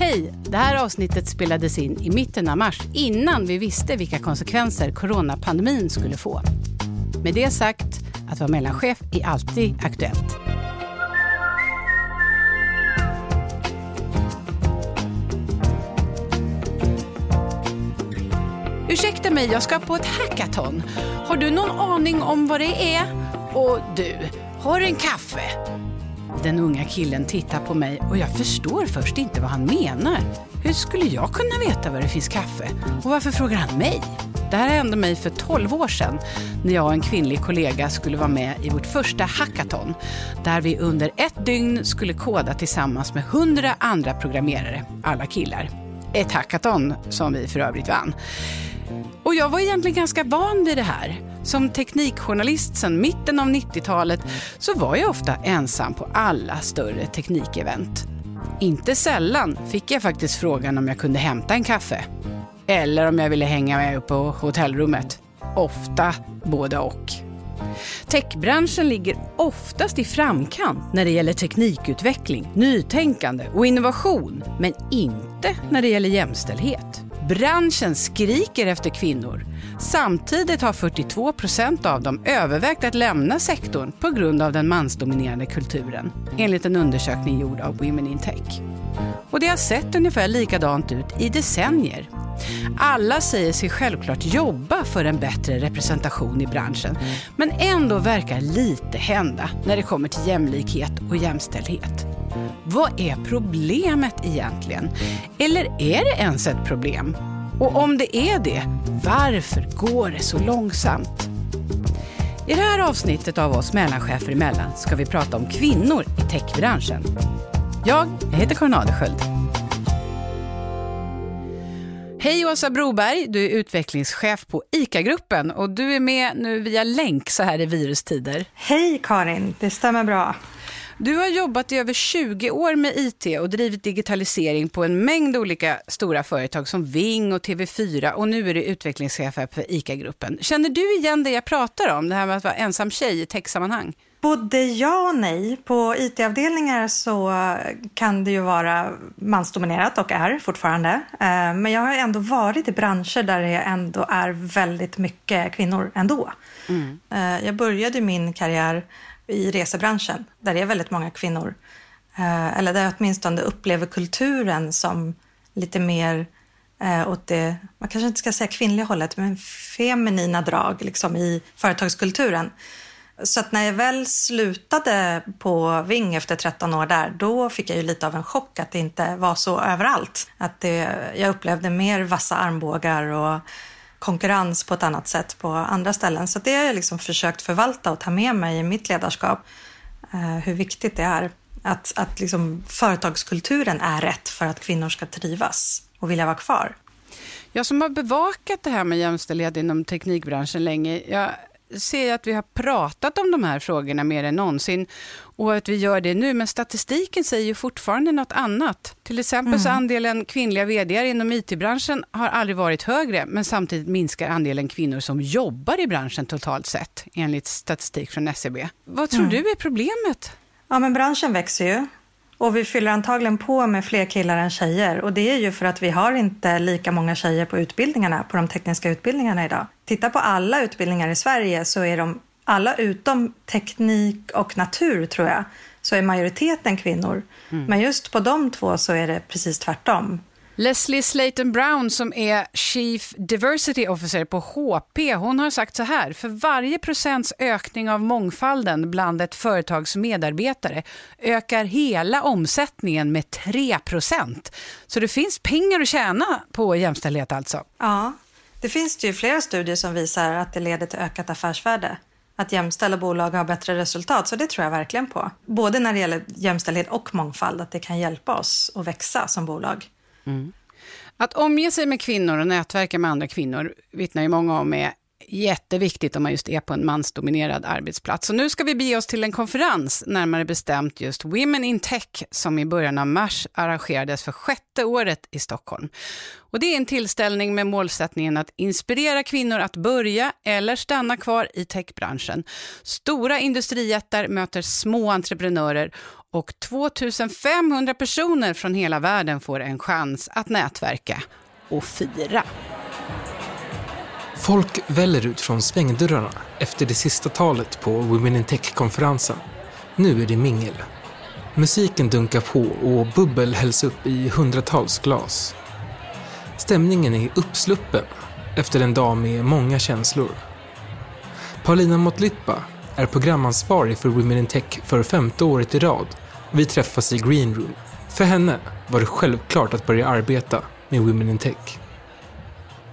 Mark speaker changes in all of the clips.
Speaker 1: Hej! Det här avsnittet spelades in i mitten av mars innan vi visste vilka konsekvenser coronapandemin skulle få. Med det sagt, att vara mellanchef är alltid aktuellt. Ursäkta mig, jag ska på ett hackathon. Har du någon aning om vad det är? Och du, har du en kaffe? Den unga killen tittar på mig och jag förstår först inte vad han menar. Hur skulle jag kunna veta var det finns kaffe? Och varför frågar han mig? Det här hände mig för 12 år sedan när jag och en kvinnlig kollega skulle vara med i vårt första hackathon där vi under ett dygn skulle koda tillsammans med 100 andra programmerare, alla killar. Ett hackathon som vi för övrigt vann. Och jag var egentligen ganska van vid det här. Som teknikjournalist sedan mitten av 90-talet så var jag ofta ensam på alla större teknikevent. Inte sällan fick jag faktiskt frågan om jag kunde hämta en kaffe. Eller om jag ville hänga med upp på hotellrummet. Ofta både och. Techbranschen ligger oftast i framkant när det gäller teknikutveckling, nytänkande och innovation, men inte när det gäller jämställdhet. Branschen skriker efter kvinnor. Samtidigt har 42 procent av dem övervägt att lämna sektorn på grund av den mansdominerade kulturen, enligt en undersökning gjord av Women in Tech. Och det har sett ungefär likadant ut i decennier. Alla säger sig självklart jobba för en bättre representation i branschen, men ändå verkar lite hända när det kommer till jämlikhet och jämställdhet. Vad är problemet egentligen? Eller är det ens ett problem? Och om det är det, varför går det så långsamt? I det här avsnittet av oss mellanchefer emellan ska vi prata om kvinnor i techbranschen. Jag, jag heter Karin Adelsköld. Hej Åsa Broberg, du är utvecklingschef på ICA-gruppen och du är med nu via länk så här i virustider.
Speaker 2: Hej Karin, det stämmer bra.
Speaker 1: Du har jobbat i över 20 år med IT och drivit digitalisering på en mängd olika stora företag som Ving och TV4 och nu är du utvecklingschef för ICA-gruppen. Känner du igen det jag pratar om, det här med att vara ensam tjej i techsammanhang?
Speaker 2: Både ja och nej. På IT-avdelningar så kan det ju vara mansdominerat och är fortfarande. Eh, men jag har ändå varit i branscher där det ändå är väldigt mycket kvinnor ändå. Mm. Eh, jag började min karriär i resebranschen där det är väldigt många kvinnor. Eh, eller där jag åtminstone upplever kulturen som lite mer eh, åt det, man kanske inte ska säga kvinnliga hållet, men feminina drag liksom, i företagskulturen. Så att när jag väl slutade på Ving efter 13 år där, då fick jag ju lite av en chock att det inte var så överallt. Att det, jag upplevde mer vassa armbågar och konkurrens på ett annat sätt på andra ställen. Så det har jag liksom försökt förvalta och ta med mig i mitt ledarskap. Eh, hur viktigt det är att, att liksom företagskulturen är rätt för att kvinnor ska trivas och vilja vara kvar.
Speaker 1: Jag som har bevakat det här med jämställdhet inom teknikbranschen länge, jag ser jag att vi har pratat om de här frågorna mer än någonsin och att vi gör det nu, men statistiken säger ju fortfarande något annat. Till exempel mm. så andelen kvinnliga vd inom IT-branschen har aldrig varit högre, men samtidigt minskar andelen kvinnor som jobbar i branschen totalt sett, enligt statistik från SCB. E Vad tror mm. du är problemet?
Speaker 2: Ja, men branschen växer ju och vi fyller antagligen på med fler killar än tjejer. Och det är ju för att vi har inte lika många tjejer på utbildningarna, på de tekniska utbildningarna idag. Titta på alla utbildningar i Sverige så är de alla utom teknik och natur tror jag, så är majoriteten kvinnor. Mm. Men just på de två så är det precis tvärtom.
Speaker 1: Leslie Slayton Brown som är Chief Diversity Officer på HP, hon har sagt så här, för varje procents ökning av mångfalden bland ett företags medarbetare ökar hela omsättningen med 3 procent. Så det finns pengar att tjäna på jämställdhet alltså.
Speaker 2: Ja, det finns det ju flera studier som visar att det leder till ökat affärsvärde att jämställda bolag har bättre resultat, så det tror jag verkligen på. Både när det gäller jämställdhet och mångfald, att det kan hjälpa oss att växa som bolag.
Speaker 1: Mm. Att omge sig med kvinnor och nätverka med andra kvinnor vittnar ju många om är jätteviktigt om man just är på en mansdominerad arbetsplats. Så nu ska vi bege oss till en konferens, närmare bestämt just Women in Tech, som i början av mars arrangerades för sjätte året i Stockholm. Och det är en tillställning med målsättningen att inspirera kvinnor att börja eller stanna kvar i techbranschen. Stora industrijättar möter små entreprenörer och 2500 personer från hela världen får en chans att nätverka och fira.
Speaker 3: Folk väller ut från svängdörrarna efter det sista talet på Women in Tech-konferensen. Nu är det mingel. Musiken dunkar på och bubbel hälls upp i hundratals glas. Stämningen är uppsluppen efter en dag med många känslor. Paulina Motlitba är programansvarig för Women in Tech för femte året i rad vi träffas i Green Room. För henne var det självklart att börja arbeta med Women in Tech.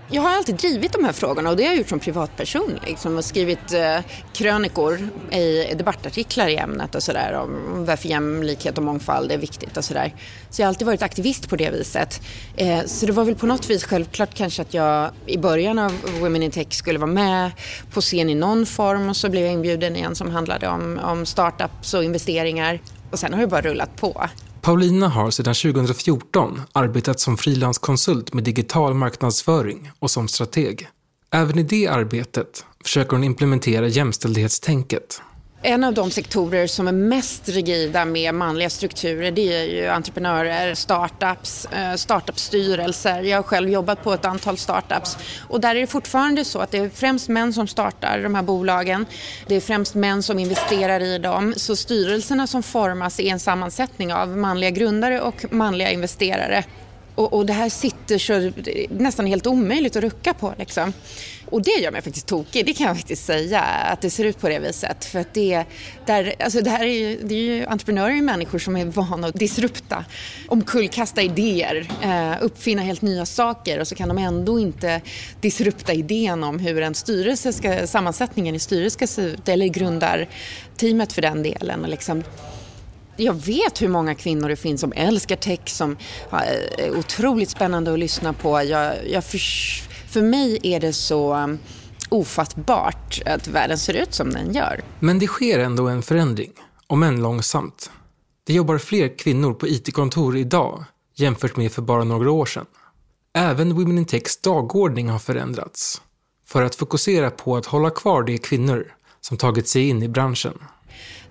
Speaker 4: Jag har alltid drivit de här frågorna och det har jag gjort som privatperson. Liksom, och skrivit eh, krönikor i debattartiklar i ämnet och sådär om varför jämlikhet och mångfald är viktigt och sådär. Så jag har alltid varit aktivist på det viset. Eh, så det var väl på något vis självklart kanske att jag i början av Women in Tech skulle vara med på scen i någon form och så blev jag inbjuden igen som handlade om, om startups och investeringar. Och sen har det bara rullat på.
Speaker 3: Paulina har sedan 2014 arbetat som frilanskonsult med digital marknadsföring och som strateg. Även i det arbetet försöker hon implementera jämställdhetstänket.
Speaker 4: En av de sektorer som är mest rigida med manliga strukturer det är ju entreprenörer, startups, eh, startupstyrelser. Jag har själv jobbat på ett antal startups och där är det fortfarande så att det är främst män som startar de här bolagen. Det är främst män som investerar i dem. Så styrelserna som formas är en sammansättning av manliga grundare och manliga investerare. Och, och det här sitter så nästan helt omöjligt att rucka på. Liksom. Och det gör mig faktiskt tokig, det kan jag faktiskt säga, att det ser ut på det viset. För att det, där, alltså det här är ju, det är ju entreprenörer och människor som är vana att disrupta, omkullkasta idéer, eh, uppfinna helt nya saker och så kan de ändå inte disrupta idén om hur en styrelse ska, sammansättningen i styrelsen ska se ut, eller grundar teamet för den delen. Och liksom, jag vet hur många kvinnor det finns som älskar tech, som är otroligt spännande att lyssna på. Jag, jag för, för mig är det så um, ofattbart att världen ser ut som den gör.
Speaker 3: Men det sker ändå en förändring, om än långsamt. Det jobbar fler kvinnor på IT-kontor idag jämfört med för bara några år sedan. Även Women in Techs dagordning har förändrats för att fokusera på att hålla kvar de kvinnor som tagit sig in i branschen.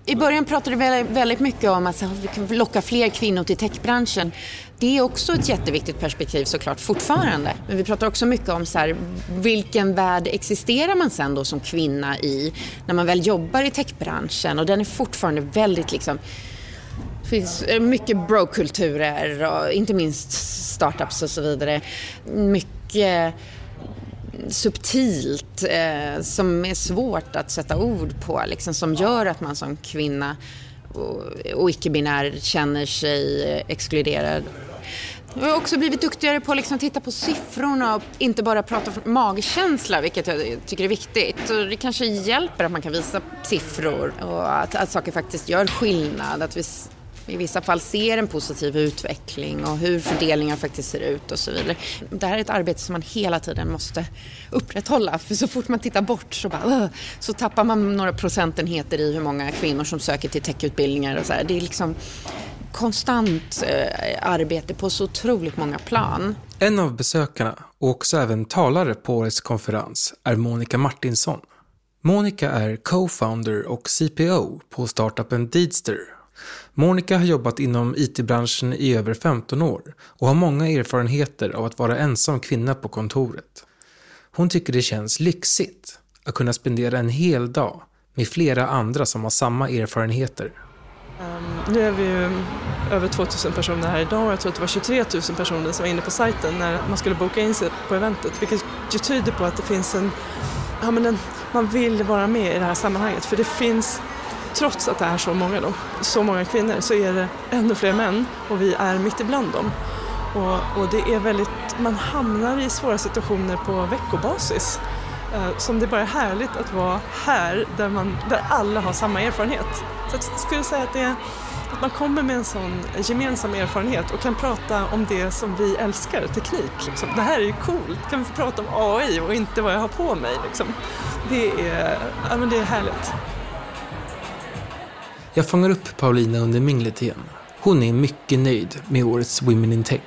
Speaker 4: I början pratade vi väldigt mycket om att vi kan locka fler kvinnor till techbranschen. Det är också ett jätteviktigt perspektiv såklart fortfarande. Men vi pratar också mycket om så här, vilken värld existerar man sen då som kvinna i när man väl jobbar i techbranschen och den är fortfarande väldigt liksom det finns mycket brokulturer, och inte minst startups och så vidare. Mycket subtilt eh, som är svårt att sätta ord på, liksom, som gör att man som kvinna och, och icke-binär känner sig exkluderad. Jag har också blivit duktigare på att liksom titta på siffrorna och inte bara prata magkänsla, vilket jag tycker är viktigt. Och det kanske hjälper att man kan visa siffror och att, att saker faktiskt gör skillnad. Att vi i vissa fall ser en positiv utveckling och hur fördelningen faktiskt ser ut och så vidare. Det här är ett arbete som man hela tiden måste upprätthålla för så fort man tittar bort så, bara, så tappar man några procentenheter i hur många kvinnor som söker till techutbildningar och så här. Det är liksom konstant eh, arbete på så otroligt många plan.
Speaker 3: En av besökarna och också även talare på årets konferens är Monica Martinsson. Monica är co-founder och CPO på startupen Deedster Monica har jobbat inom IT-branschen i över 15 år och har många erfarenheter av att vara ensam kvinna på kontoret. Hon tycker det känns lyxigt att kunna spendera en hel dag med flera andra som har samma erfarenheter.
Speaker 5: Um, nu är vi ju över 2000 personer här idag och jag tror att det var 23 000 personer som var inne på sajten när man skulle boka in sig på eventet vilket ju tyder på att det finns en, ja men en, man vill vara med i det här sammanhanget för det finns trots att det är så många, då, så många kvinnor så är det ännu fler män och vi är mitt ibland dem. Och, och det är väldigt, man hamnar i svåra situationer på veckobasis. Eh, som det bara är härligt att vara här där, man, där alla har samma erfarenhet. Så jag skulle säga att det Att man kommer med en sån gemensam erfarenhet och kan prata om det som vi älskar, teknik. Liksom. Det här är ju coolt, kan vi få prata om AI och inte vad jag har på mig? Liksom. Det, är, ja, men det är härligt.
Speaker 3: Jag fångar upp Paulina under minglet igen. Hon är mycket nöjd med årets Women in Tech.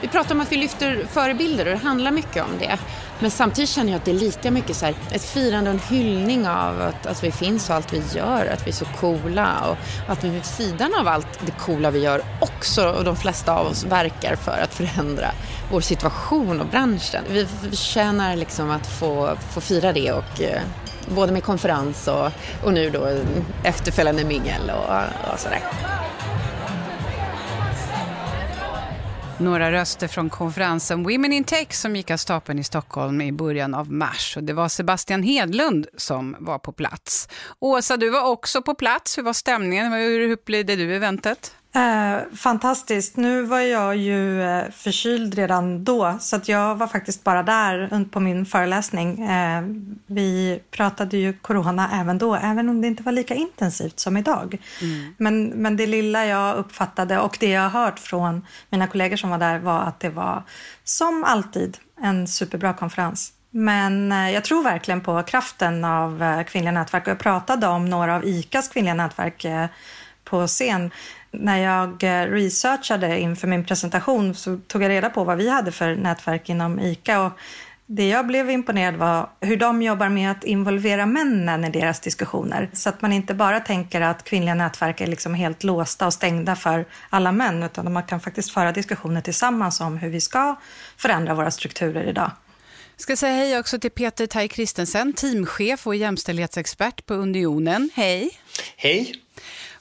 Speaker 4: Vi pratar om att vi lyfter förebilder och det handlar mycket om det. Men samtidigt känner jag att det är lika mycket så här, ett firande och en hyllning av att, att vi finns och allt vi gör, att vi är så coola och att vi vid sidan av allt det coola vi gör också, och de flesta av oss verkar för att förändra vår situation och branschen. Vi förtjänar liksom att få, få fira det och eh, både med konferens och, och nu då efterföljande mingel och, och sådär.
Speaker 1: Några röster från konferensen Women in Tech som gick av stapeln i Stockholm i början av mars. Och det var Sebastian Hedlund som var på plats. Åsa, du var också på plats. Hur var stämningen? Hur upplevde du eventet?
Speaker 2: Eh, fantastiskt. Nu var jag ju eh, förkyld redan då så att jag var faktiskt bara där på min föreläsning. Eh, vi pratade ju corona även då, även om det inte var lika intensivt som idag. Mm. Men, men det lilla jag uppfattade och det jag har hört från mina kollegor som var där var att det var som alltid en superbra konferens. Men eh, jag tror verkligen på kraften av eh, kvinnliga nätverk och jag pratade om några av ICAs kvinnliga nätverk på scen. När jag researchade inför min presentation så tog jag reda på vad vi hade för nätverk inom ICA. Och det jag blev imponerad var hur de jobbar med att involvera männen i deras diskussioner. Så att man inte bara tänker att kvinnliga nätverk är liksom helt låsta och stängda för alla män, utan man kan faktiskt föra diskussioner tillsammans om hur vi ska förändra våra strukturer idag.
Speaker 1: Jag ska säga hej också till Peter Tai Kristensen, teamchef och jämställdhetsexpert på Unionen. Hej!
Speaker 6: Hej!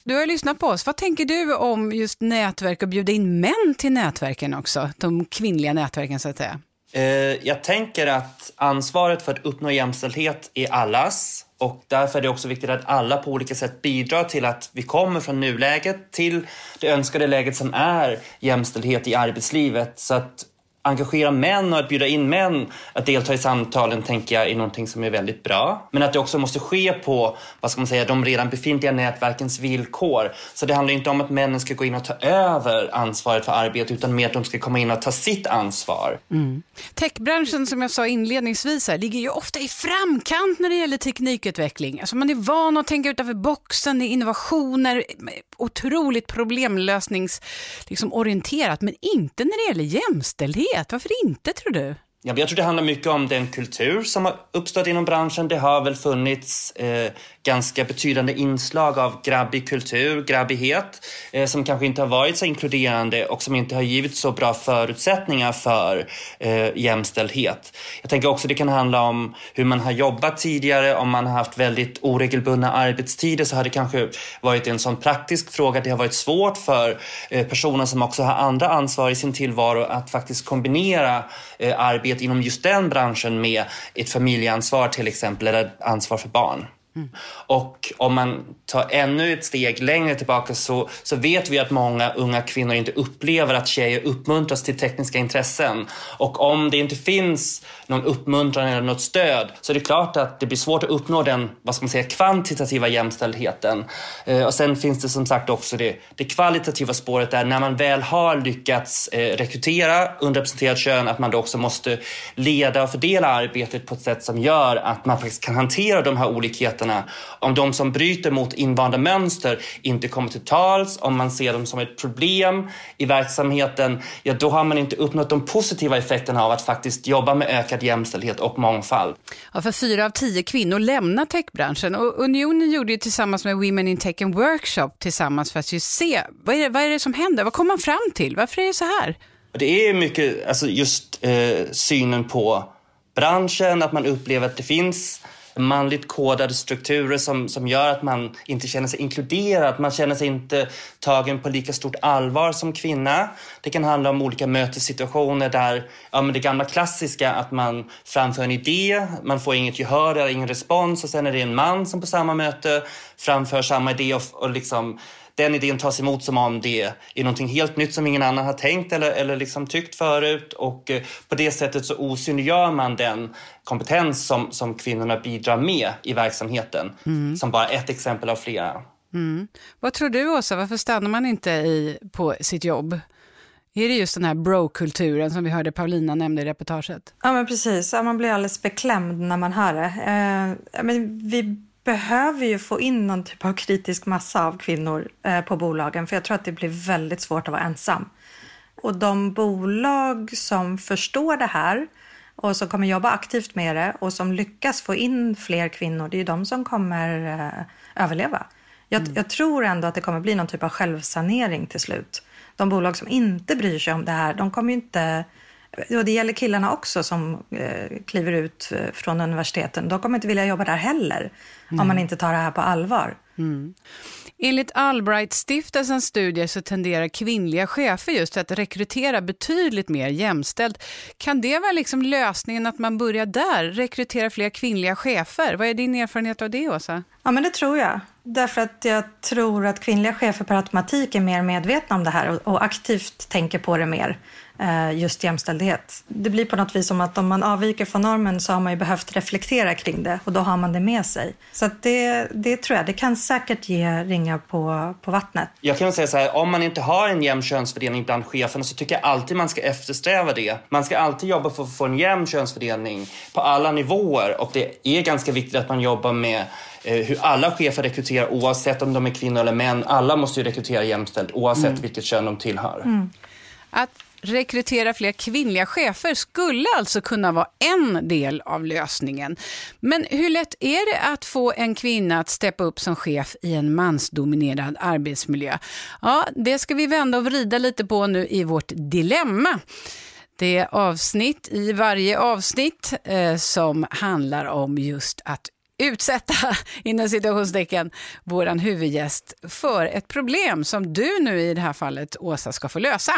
Speaker 1: Du har lyssnat på oss. Vad tänker du om just nätverk och bjuda in män till nätverken också? De kvinnliga nätverken så att säga.
Speaker 6: Eh, jag tänker att ansvaret för att uppnå jämställdhet är allas och därför är det också viktigt att alla på olika sätt bidrar till att vi kommer från nuläget till det önskade läget som är jämställdhet i arbetslivet. Så att engagera män och att bjuda in män att delta i samtalen tänker jag är någonting som är väldigt bra. Men att det också måste ske på, vad ska man säga, de redan befintliga nätverkens villkor. Så det handlar inte om att männen ska gå in och ta över ansvaret för arbetet utan mer att de ska komma in och ta sitt ansvar.
Speaker 1: Mm. Techbranschen som jag sa inledningsvis här, ligger ju ofta i framkant när det gäller teknikutveckling. Alltså man är van att tänka utanför boxen, det är innovationer, otroligt problemlösningsorienterat, liksom, men inte när det gäller jämställdhet vet. Varför inte, tror du?
Speaker 6: Ja, jag tror det handlar mycket om den kultur som har uppstått inom branschen. Det har väl funnits eh, ganska betydande inslag av grabbig kultur, grabbighet, eh, som kanske inte har varit så inkluderande och som inte har givit så bra förutsättningar för eh, jämställdhet. Jag tänker också det kan handla om hur man har jobbat tidigare. Om man har haft väldigt oregelbundna arbetstider så har det kanske varit en sån praktisk fråga. Det har varit svårt för eh, personer som också har andra ansvar i sin tillvaro att faktiskt kombinera eh, arbete arbete inom just den branschen med ett familjeansvar till exempel, eller ansvar för barn. Mm. Och om man tar ännu ett steg längre tillbaka så, så vet vi att många unga kvinnor inte upplever att tjejer uppmuntras till tekniska intressen. Och om det inte finns någon uppmuntran eller något stöd så är det klart att det blir svårt att uppnå den vad ska man säga, kvantitativa jämställdheten. Eh, och sen finns det som sagt också det, det kvalitativa spåret där när man väl har lyckats eh, rekrytera underrepresenterat kön att man då också måste leda och fördela arbetet på ett sätt som gör att man faktiskt kan hantera de här olikheterna. Om de som bryter mot invanda mönster inte kommer till tals, om man ser dem som ett problem i verksamheten, ja då har man inte uppnått de positiva effekterna av att faktiskt jobba med ökad jämställdhet och mångfald.
Speaker 1: Ja, för fyra av tio kvinnor lämnar techbranschen och Unionen gjorde ju tillsammans med Women in Tech en workshop tillsammans för att just se vad är, det, vad är det som händer, vad kommer man fram till, varför är det så här?
Speaker 6: Det är mycket alltså just eh, synen på branschen, att man upplever att det finns manligt kodade strukturer som, som gör att man inte känner sig inkluderad. Man känner sig inte tagen på lika stort allvar som kvinna. Det kan handla om olika mötessituationer där ja, men det gamla klassiska att man framför en idé, man får inget gehör eller ingen respons och sen är det en man som på samma möte framför samma idé och, och liksom den idén tas emot som om det är någonting helt nytt som ingen annan har tänkt eller, eller liksom tyckt förut. Och eh, på det sättet så osynliggör man den kompetens som, som kvinnorna bidrar med i verksamheten. Mm. Som bara ett exempel av flera.
Speaker 1: Mm. Vad tror du Åsa, varför stannar man inte i, på sitt jobb? Är det just den här bro-kulturen som vi hörde Paulina nämnde i reportaget?
Speaker 2: Ja, men precis. Ja, man blir alldeles beklämd när man hör det. Eh, men vi behöver ju få in någon typ av kritisk massa av kvinnor eh, på bolagen, för jag tror att det blir väldigt svårt att vara ensam. Och de bolag som förstår det här och som kommer jobba aktivt med det och som lyckas få in fler kvinnor, det är ju de som kommer eh, överleva. Jag, mm. jag, tror ändå att det kommer bli någon typ av självsanering till slut. De bolag som inte bryr sig om det här, de kommer ju inte... Och det gäller killarna också som eh, kliver ut eh, från universiteten. De kommer inte vilja jobba där heller mm. om man inte tar det här på allvar. Mm.
Speaker 1: Enligt Albright-stiftelsens studier så tenderar kvinnliga chefer just att rekrytera betydligt mer jämställt. Kan det vara liksom lösningen att man börjar där, rekrytera fler kvinnliga chefer? Vad är din erfarenhet av det, Åsa?
Speaker 2: Ja, men det tror jag. Därför att jag tror att kvinnliga chefer per automatik är mer medvetna om det här och, aktivt tänker på det mer. Eh, just jämställdhet. Det blir på något vis som att om man avviker från normen så har man ju behövt reflektera kring det och då har man det med sig. Så det, det tror jag, det kan säkert ge ringar på, på vattnet.
Speaker 6: Jag kan säga så här, om man inte har en jämn könsfördelning bland cheferna så tycker jag alltid man ska eftersträva det. Man ska alltid jobba för att få en jämn könsfördelning på alla nivåer och det är ganska viktigt att man jobbar med eh, hur alla chefer rekryterar oavsett om de är kvinnor eller män. Alla måste ju rekrytera jämställt oavsett mm. vilket kön de tillhör. Mm.
Speaker 1: Att rekrytera fler kvinnliga chefer skulle alltså kunna vara en del av lösningen. Men hur lätt är det att få en kvinna att steppa upp som chef i en mansdominerad arbetsmiljö? Ja, det ska vi vända och vrida lite på nu i vårt dilemma. Det är avsnitt i varje avsnitt eh, som handlar om just att utsätta, inom situationstecken, våran huvudgäst för ett problem som du nu i det här fallet, Åsa, ska få lösa.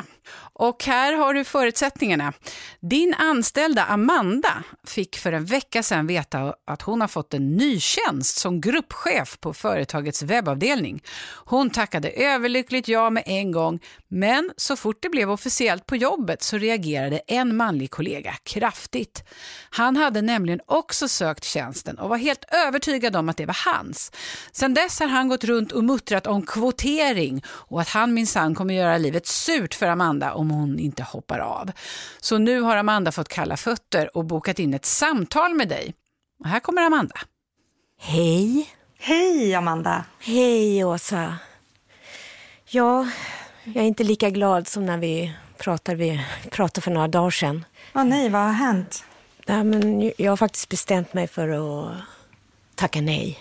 Speaker 1: Och här har du förutsättningarna. Din anställda Amanda fick för en vecka sedan veta att hon har fått en ny tjänst som gruppchef på företagets webbavdelning. Hon tackade överlyckligt ja med en gång, men så fort det blev officiellt på jobbet så reagerade en manlig kollega kraftigt. Han hade nämligen också sökt tjänsten och var helt övertygad om att det var hans. Sedan dess har han gått runt och muttrat om kvotering och att han minsann kommer göra livet surt för Amanda om hon inte hoppar av. Så nu har Amanda fått kalla fötter och bokat in ett samtal med dig. Och här kommer Amanda.
Speaker 7: Hej.
Speaker 2: Hej Amanda.
Speaker 7: Hej Åsa. Ja, jag är inte lika glad som när vi pratade, vi pratade för några dagar sedan.
Speaker 2: Åh nej, vad har hänt?
Speaker 7: Ja, men jag har faktiskt bestämt mig för att tacka nej.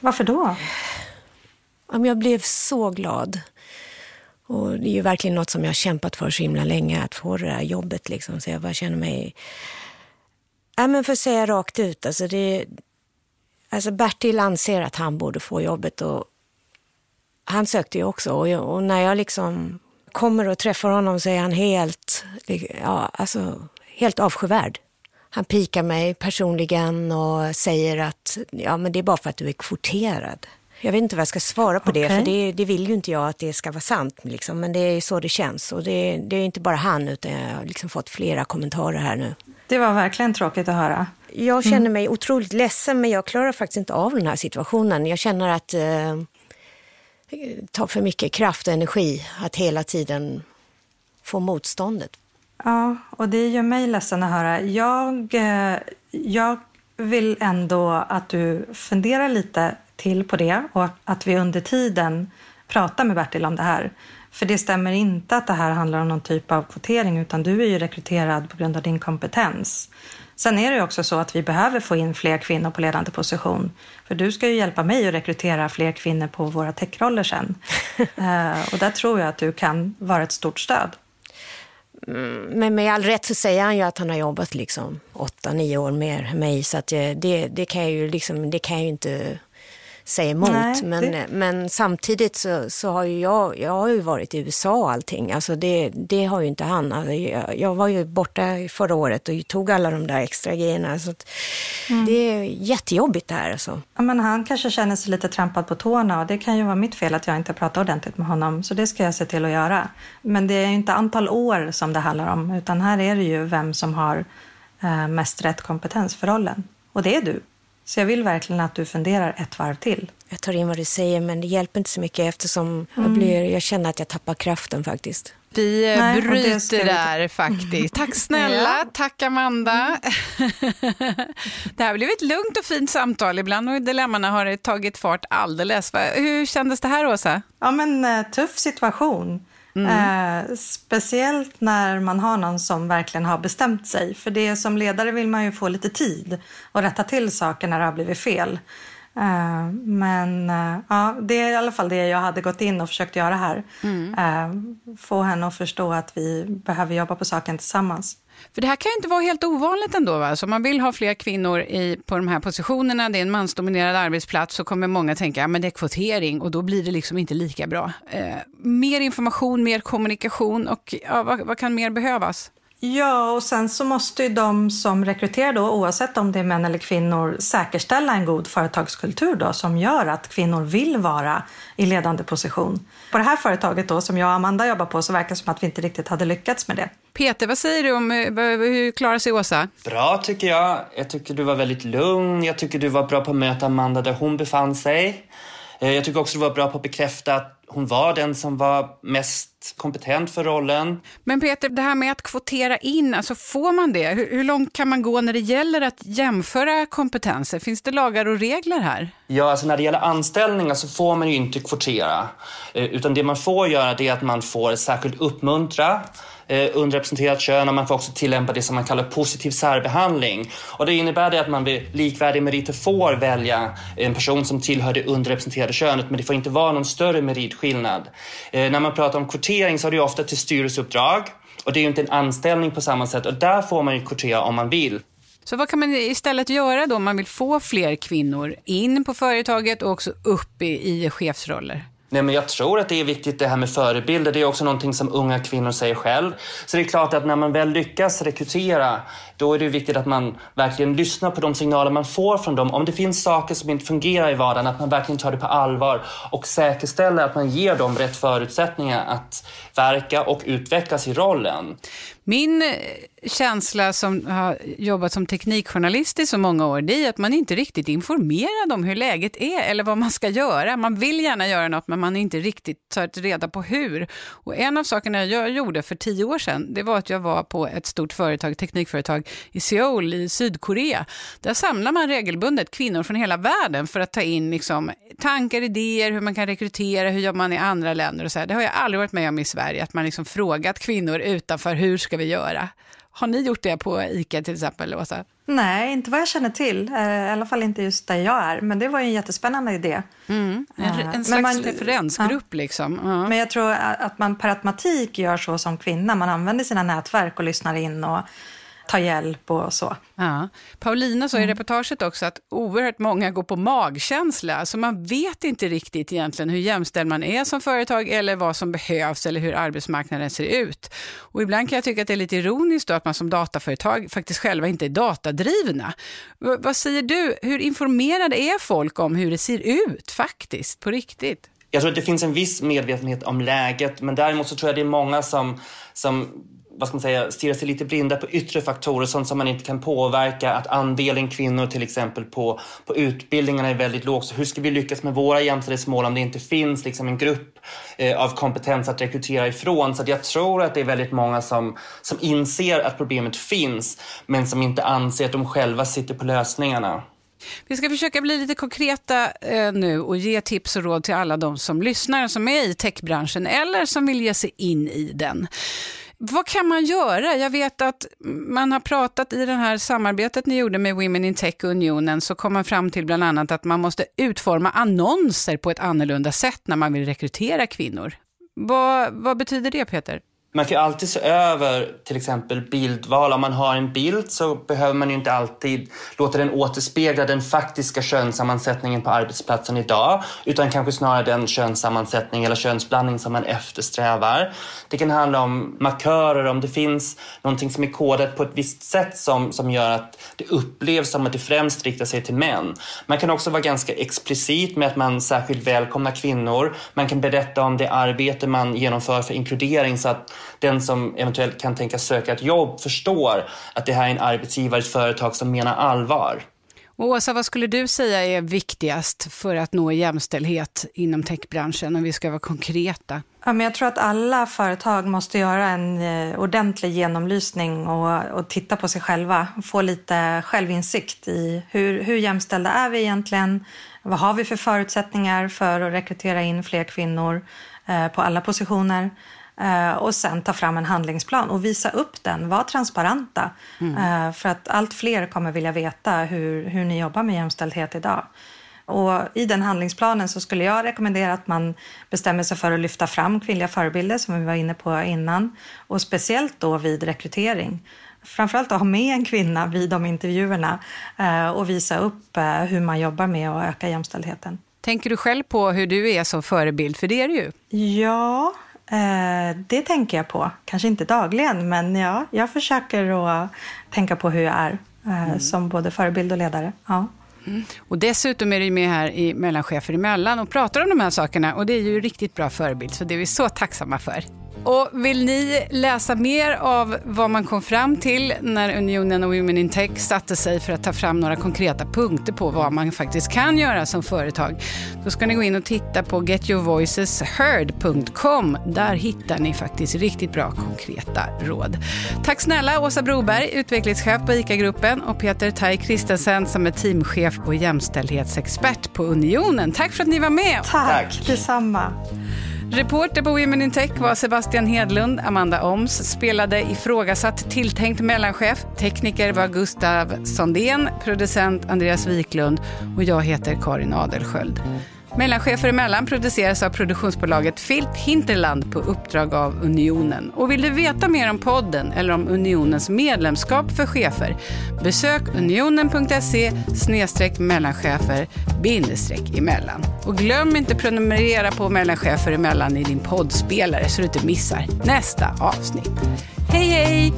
Speaker 2: Varför då?
Speaker 7: Jag blev så glad. Och det är ju verkligen något som jag har kämpat för så himla länge, att få det där jobbet. Liksom. Så jag bara känner mig... Ja, men för att säga rakt ut, alltså, det... alltså Bertil anser att han borde få jobbet och han sökte ju också. Och, jag, och när jag liksom kommer och träffar honom så är han helt, ja, alltså, helt avskyvärd. Han pikar mig personligen och säger att ja, men det är bara för att du är kvoterad. Jag vet inte vad jag ska svara på okay. det, för det, det, vill ju inte jag att det ska vara sant. Liksom. Men det är så det känns. Och det, det är inte bara han, utan jag har liksom fått flera kommentarer här nu.
Speaker 2: Det var verkligen tråkigt att höra.
Speaker 7: Jag känner mm. mig otroligt ledsen, men jag klarar faktiskt inte av den här situationen. Jag känner att eh, det tar för mycket kraft och energi att hela tiden få motståndet.
Speaker 2: Ja, och det gör mig ledsen att höra. Jag, eh, jag vill ändå att du funderar lite till på det och att vi under tiden pratar med Bertil om det här. För det stämmer inte att det här handlar om någon typ av kvotering utan du är ju rekryterad på grund av din kompetens. Sen är det också så att vi behöver få in fler kvinnor på ledande position. För du ska ju hjälpa mig att rekrytera fler kvinnor på våra techroller sen. uh, och där tror jag att du kan vara ett stort stöd.
Speaker 7: Mm, men med all rätt så säger han ju att han har jobbat liksom åtta, nio år mer än mig. Så att eh, det, det, kan jag ju liksom, det kan jag ju inte säga emot. Nej, men, det... men samtidigt så, så har ju jag, jag har ju varit i USA och allting. Alltså det, det har ju inte han. Alltså jag, jag var ju borta förra året och tog alla de där extra grejerna. Så mm. Det är jättejobbigt det här. Alltså.
Speaker 2: Ja, men han kanske känner sig lite trampad på tårna och det kan ju vara mitt fel att jag inte pratar ordentligt med honom. Så det ska jag se till att göra. Men det är ju inte antal år som det handlar om utan här är det ju vem som har eh, mest rätt kompetens för rollen. Och det är du. Så jag vill verkligen att du funderar ett varv till.
Speaker 7: Jag tar in vad du säger, men det hjälper inte så mycket eftersom jag, mm. blir, jag känner att jag tappar kraften faktiskt.
Speaker 1: Vi eh, Nej, bryter där faktiskt. Tack snälla, ja. tack Amanda. det här blev ett lugnt och fint samtal. Ibland och dilemmana har det tagit fart alldeles. Hur kändes det här Åsa?
Speaker 2: Ja men eh, tuff situation. Mm. Eh, speciellt när man har någon som verkligen har bestämt sig. För det som ledare vill man ju få lite tid att rätta till saker när det har blivit fel. Eh, men eh, ja, det är i alla fall det jag hade gått in och försökt göra här. Mm. Eh, få henne att förstå att vi behöver jobba på saken tillsammans.
Speaker 1: För det här kan ju inte vara helt ovanligt ändå. Va? Så om man vill ha fler kvinnor i, på de här positionerna, det är en mansdominerad arbetsplats, så kommer många tänka att ja, det är kvotering och då blir det liksom inte lika bra. Eh, mer information, mer kommunikation och ja, vad, vad kan mer behövas?
Speaker 2: Ja, och sen så måste ju de som rekryterar då, oavsett om det är män eller kvinnor, säkerställa en god företagskultur då som gör att kvinnor vill vara i ledande position. På det här företaget då, som jag och Amanda jobbar på, så verkar det som att vi inte riktigt hade lyckats med det.
Speaker 1: Peter, vad säger du om eh, hur klarar sig Åsa?
Speaker 6: Bra tycker jag. Jag tycker du var väldigt lugn. Jag tycker du var bra på att möta Amanda där hon befann sig. Eh, jag tycker också du var bra på att bekräfta att hon var den som var mest kompetent för rollen.
Speaker 1: Men Peter, det här med att kvotera in, alltså får man det? Hur, hur, långt kan man gå när det gäller att jämföra kompetenser? Finns det lagar och regler här?
Speaker 6: Ja, alltså när det gäller anställningar så får man ju inte kvotera. Eh, utan det man får göra det är att man får särskilt uppmuntra eh, underrepresenterat kön och man får också tillämpa det som man kallar positiv särbehandling. Och det innebär det att man vid likvärdiga meriter får välja en person som tillhör det underrepresenterade könet men det får inte vara någon större meritskillnad. Eh, när man pratar om kvotering så har det ofta till styrelseuppdrag och det är ju inte en anställning på samma sätt och där får man ju kvotera om man vill.
Speaker 1: Så vad kan man istället göra då om man vill få fler kvinnor in på företaget och också upp i, i chefsroller?
Speaker 6: Nej, men jag tror att det är viktigt det här med förebilder. Det är också någonting som unga kvinnor säger själv. Så det är klart att när man väl lyckas rekrytera, då är det viktigt att man verkligen lyssnar på de signaler man får från dem. Om det finns saker som inte fungerar i vardagen, att man verkligen tar det på allvar och säkerställer att man ger dem rätt förutsättningar att verka och utvecklas i rollen.
Speaker 1: Min eh, känsla som har jobbat som teknikjournalist i så många år, det är att man inte riktigt är informerad om hur läget är eller vad man ska göra. Man vill gärna göra något, men man är inte riktigt tagit reda på hur. Och en av sakerna jag gjorde för tio år sedan, det var att jag var på ett stort företag, teknikföretag i Seoul i Sydkorea. Där samlar man regelbundet kvinnor från hela världen för att ta in liksom, tankar, idéer, hur man kan rekrytera, hur jobbar man i andra länder och så här. Det har jag aldrig varit med om i Sverige, att man liksom frågat kvinnor utanför, hur ska vi göra? Har ni gjort det på ICA till exempel, Åsa?
Speaker 2: Nej, inte vad jag känner till. Eh, I alla fall inte just där jag är. Men det var ju en jättespännande idé.
Speaker 1: Mm. En, en eh, slags man, referensgrupp ja. liksom.
Speaker 2: Ja. Men jag tror att man per automatik gör så som kvinna. Man använder sina nätverk och lyssnar in och ta hjälp och så.
Speaker 1: Ja. Paulina sa i mm. reportaget också att oerhört många går på magkänsla, så man vet inte riktigt egentligen hur jämställd man är som företag eller vad som behövs eller hur arbetsmarknaden ser ut. Och ibland kan jag tycka att det är lite ironiskt då att man som dataföretag faktiskt själva inte är datadrivna. V vad säger du, hur informerade är folk om hur det ser ut faktiskt, på riktigt?
Speaker 6: Jag tror att det finns en viss medvetenhet om läget, men däremot så tror jag det är många som, som vad ska man säga, stirra sig lite blinda på yttre faktorer, sånt som man inte kan påverka. Att andelen kvinnor till exempel på, på utbildningarna är väldigt låg. Så hur ska vi lyckas med våra jämställdhetsmål om det inte finns liksom en grupp eh, av kompetens att rekrytera ifrån? Så jag tror att det är väldigt många som, som inser att problemet finns, men som inte anser att de själva sitter på lösningarna.
Speaker 1: Vi ska försöka bli lite konkreta eh, nu och ge tips och råd till alla de som lyssnar, som är i techbranschen eller som vill ge sig in i den. Vad kan man göra? Jag vet att man har pratat i det här samarbetet ni gjorde med Women in Tech Unionen så kom man fram till bland annat att man måste utforma annonser på ett annorlunda sätt när man vill rekrytera kvinnor. Vad, vad betyder det Peter?
Speaker 6: Man kan alltid se över till exempel bildval. Om man har en bild så behöver man inte alltid låta den återspegla den faktiska könssammansättningen på arbetsplatsen idag utan kanske snarare den könssammansättning eller könsblandning som man eftersträvar. Det kan handla om markörer, om det finns någonting som är kodat på ett visst sätt som, som gör att det upplevs som att det främst riktar sig till män. Man kan också vara ganska explicit med att man särskilt välkomnar kvinnor. Man kan berätta om det arbete man genomför för inkludering så att den som eventuellt kan tänka söka ett jobb förstår att det här är en arbetsgivare, ett företag som menar allvar.
Speaker 1: Och Åsa, vad skulle du säga är viktigast för att nå jämställdhet inom techbranschen, om vi ska vara konkreta?
Speaker 2: Ja, men jag tror att alla företag måste göra en eh, ordentlig genomlysning och, och, titta på sig själva. Få lite självinsikt i hur, hur jämställda är vi egentligen? Vad har vi för förutsättningar för att rekrytera in fler kvinnor eh, på alla positioner? Eh, och sen ta fram en handlingsplan och visa upp den. Var transparenta. Mm. Eh, för att allt fler kommer vilja veta hur, hur ni jobbar med jämställdhet idag. Och I den handlingsplanen så skulle jag rekommendera att man bestämmer sig för att lyfta fram kvinnliga förebilder som vi var inne på innan och speciellt då vid rekrytering. Framförallt att ha med en kvinna vid de intervjuerna eh, och visa upp hur man jobbar med att öka jämställdheten.
Speaker 1: Tänker du själv på hur du är som förebild? För det är du ju.
Speaker 2: Ja, det tänker jag på. Kanske inte dagligen, men ja, jag försöker att tänka på hur jag är eh, mm. som både förebild och ledare. Ja.
Speaker 1: Mm. Och dessutom är du med här i Mellanchefer emellan och pratar om de här sakerna och det är ju riktigt bra förebild, så det är vi så tacksamma för. Och vill ni läsa mer av vad man kom fram till när Unionen och Women in Tech satte sig för att ta fram några konkreta punkter på vad man faktiskt kan göra som företag, då ska ni gå in och titta på getyourvoicesheard.com. Där hittar ni faktiskt riktigt bra konkreta råd. Tack snälla Åsa Broberg, utvecklingschef på ICA-gruppen och Peter Tai Kristensen som är teamchef och jämställdhetsexpert på Unionen. Tack för att ni var med.
Speaker 2: Tack, Tack. detsamma.
Speaker 1: Reporter på Women in Tech var Sebastian Hedlund. Amanda Oms spelade ifrågasatt tilltänkt mellanchef. Tekniker var Gustav Sondén, producent Andreas Wiklund och jag heter Karin Adelsköld. Mellanchefer emellan produceras av produktionsbolaget Filt Hinterland på uppdrag av Unionen. Och vill du veta mer om podden eller om Unionens medlemskap för chefer, besök unionen.se mellanchefer emellan. Och glöm inte prenumerera på Mellanchefer emellan i din poddspelare så du inte missar nästa avsnitt. Hej hej!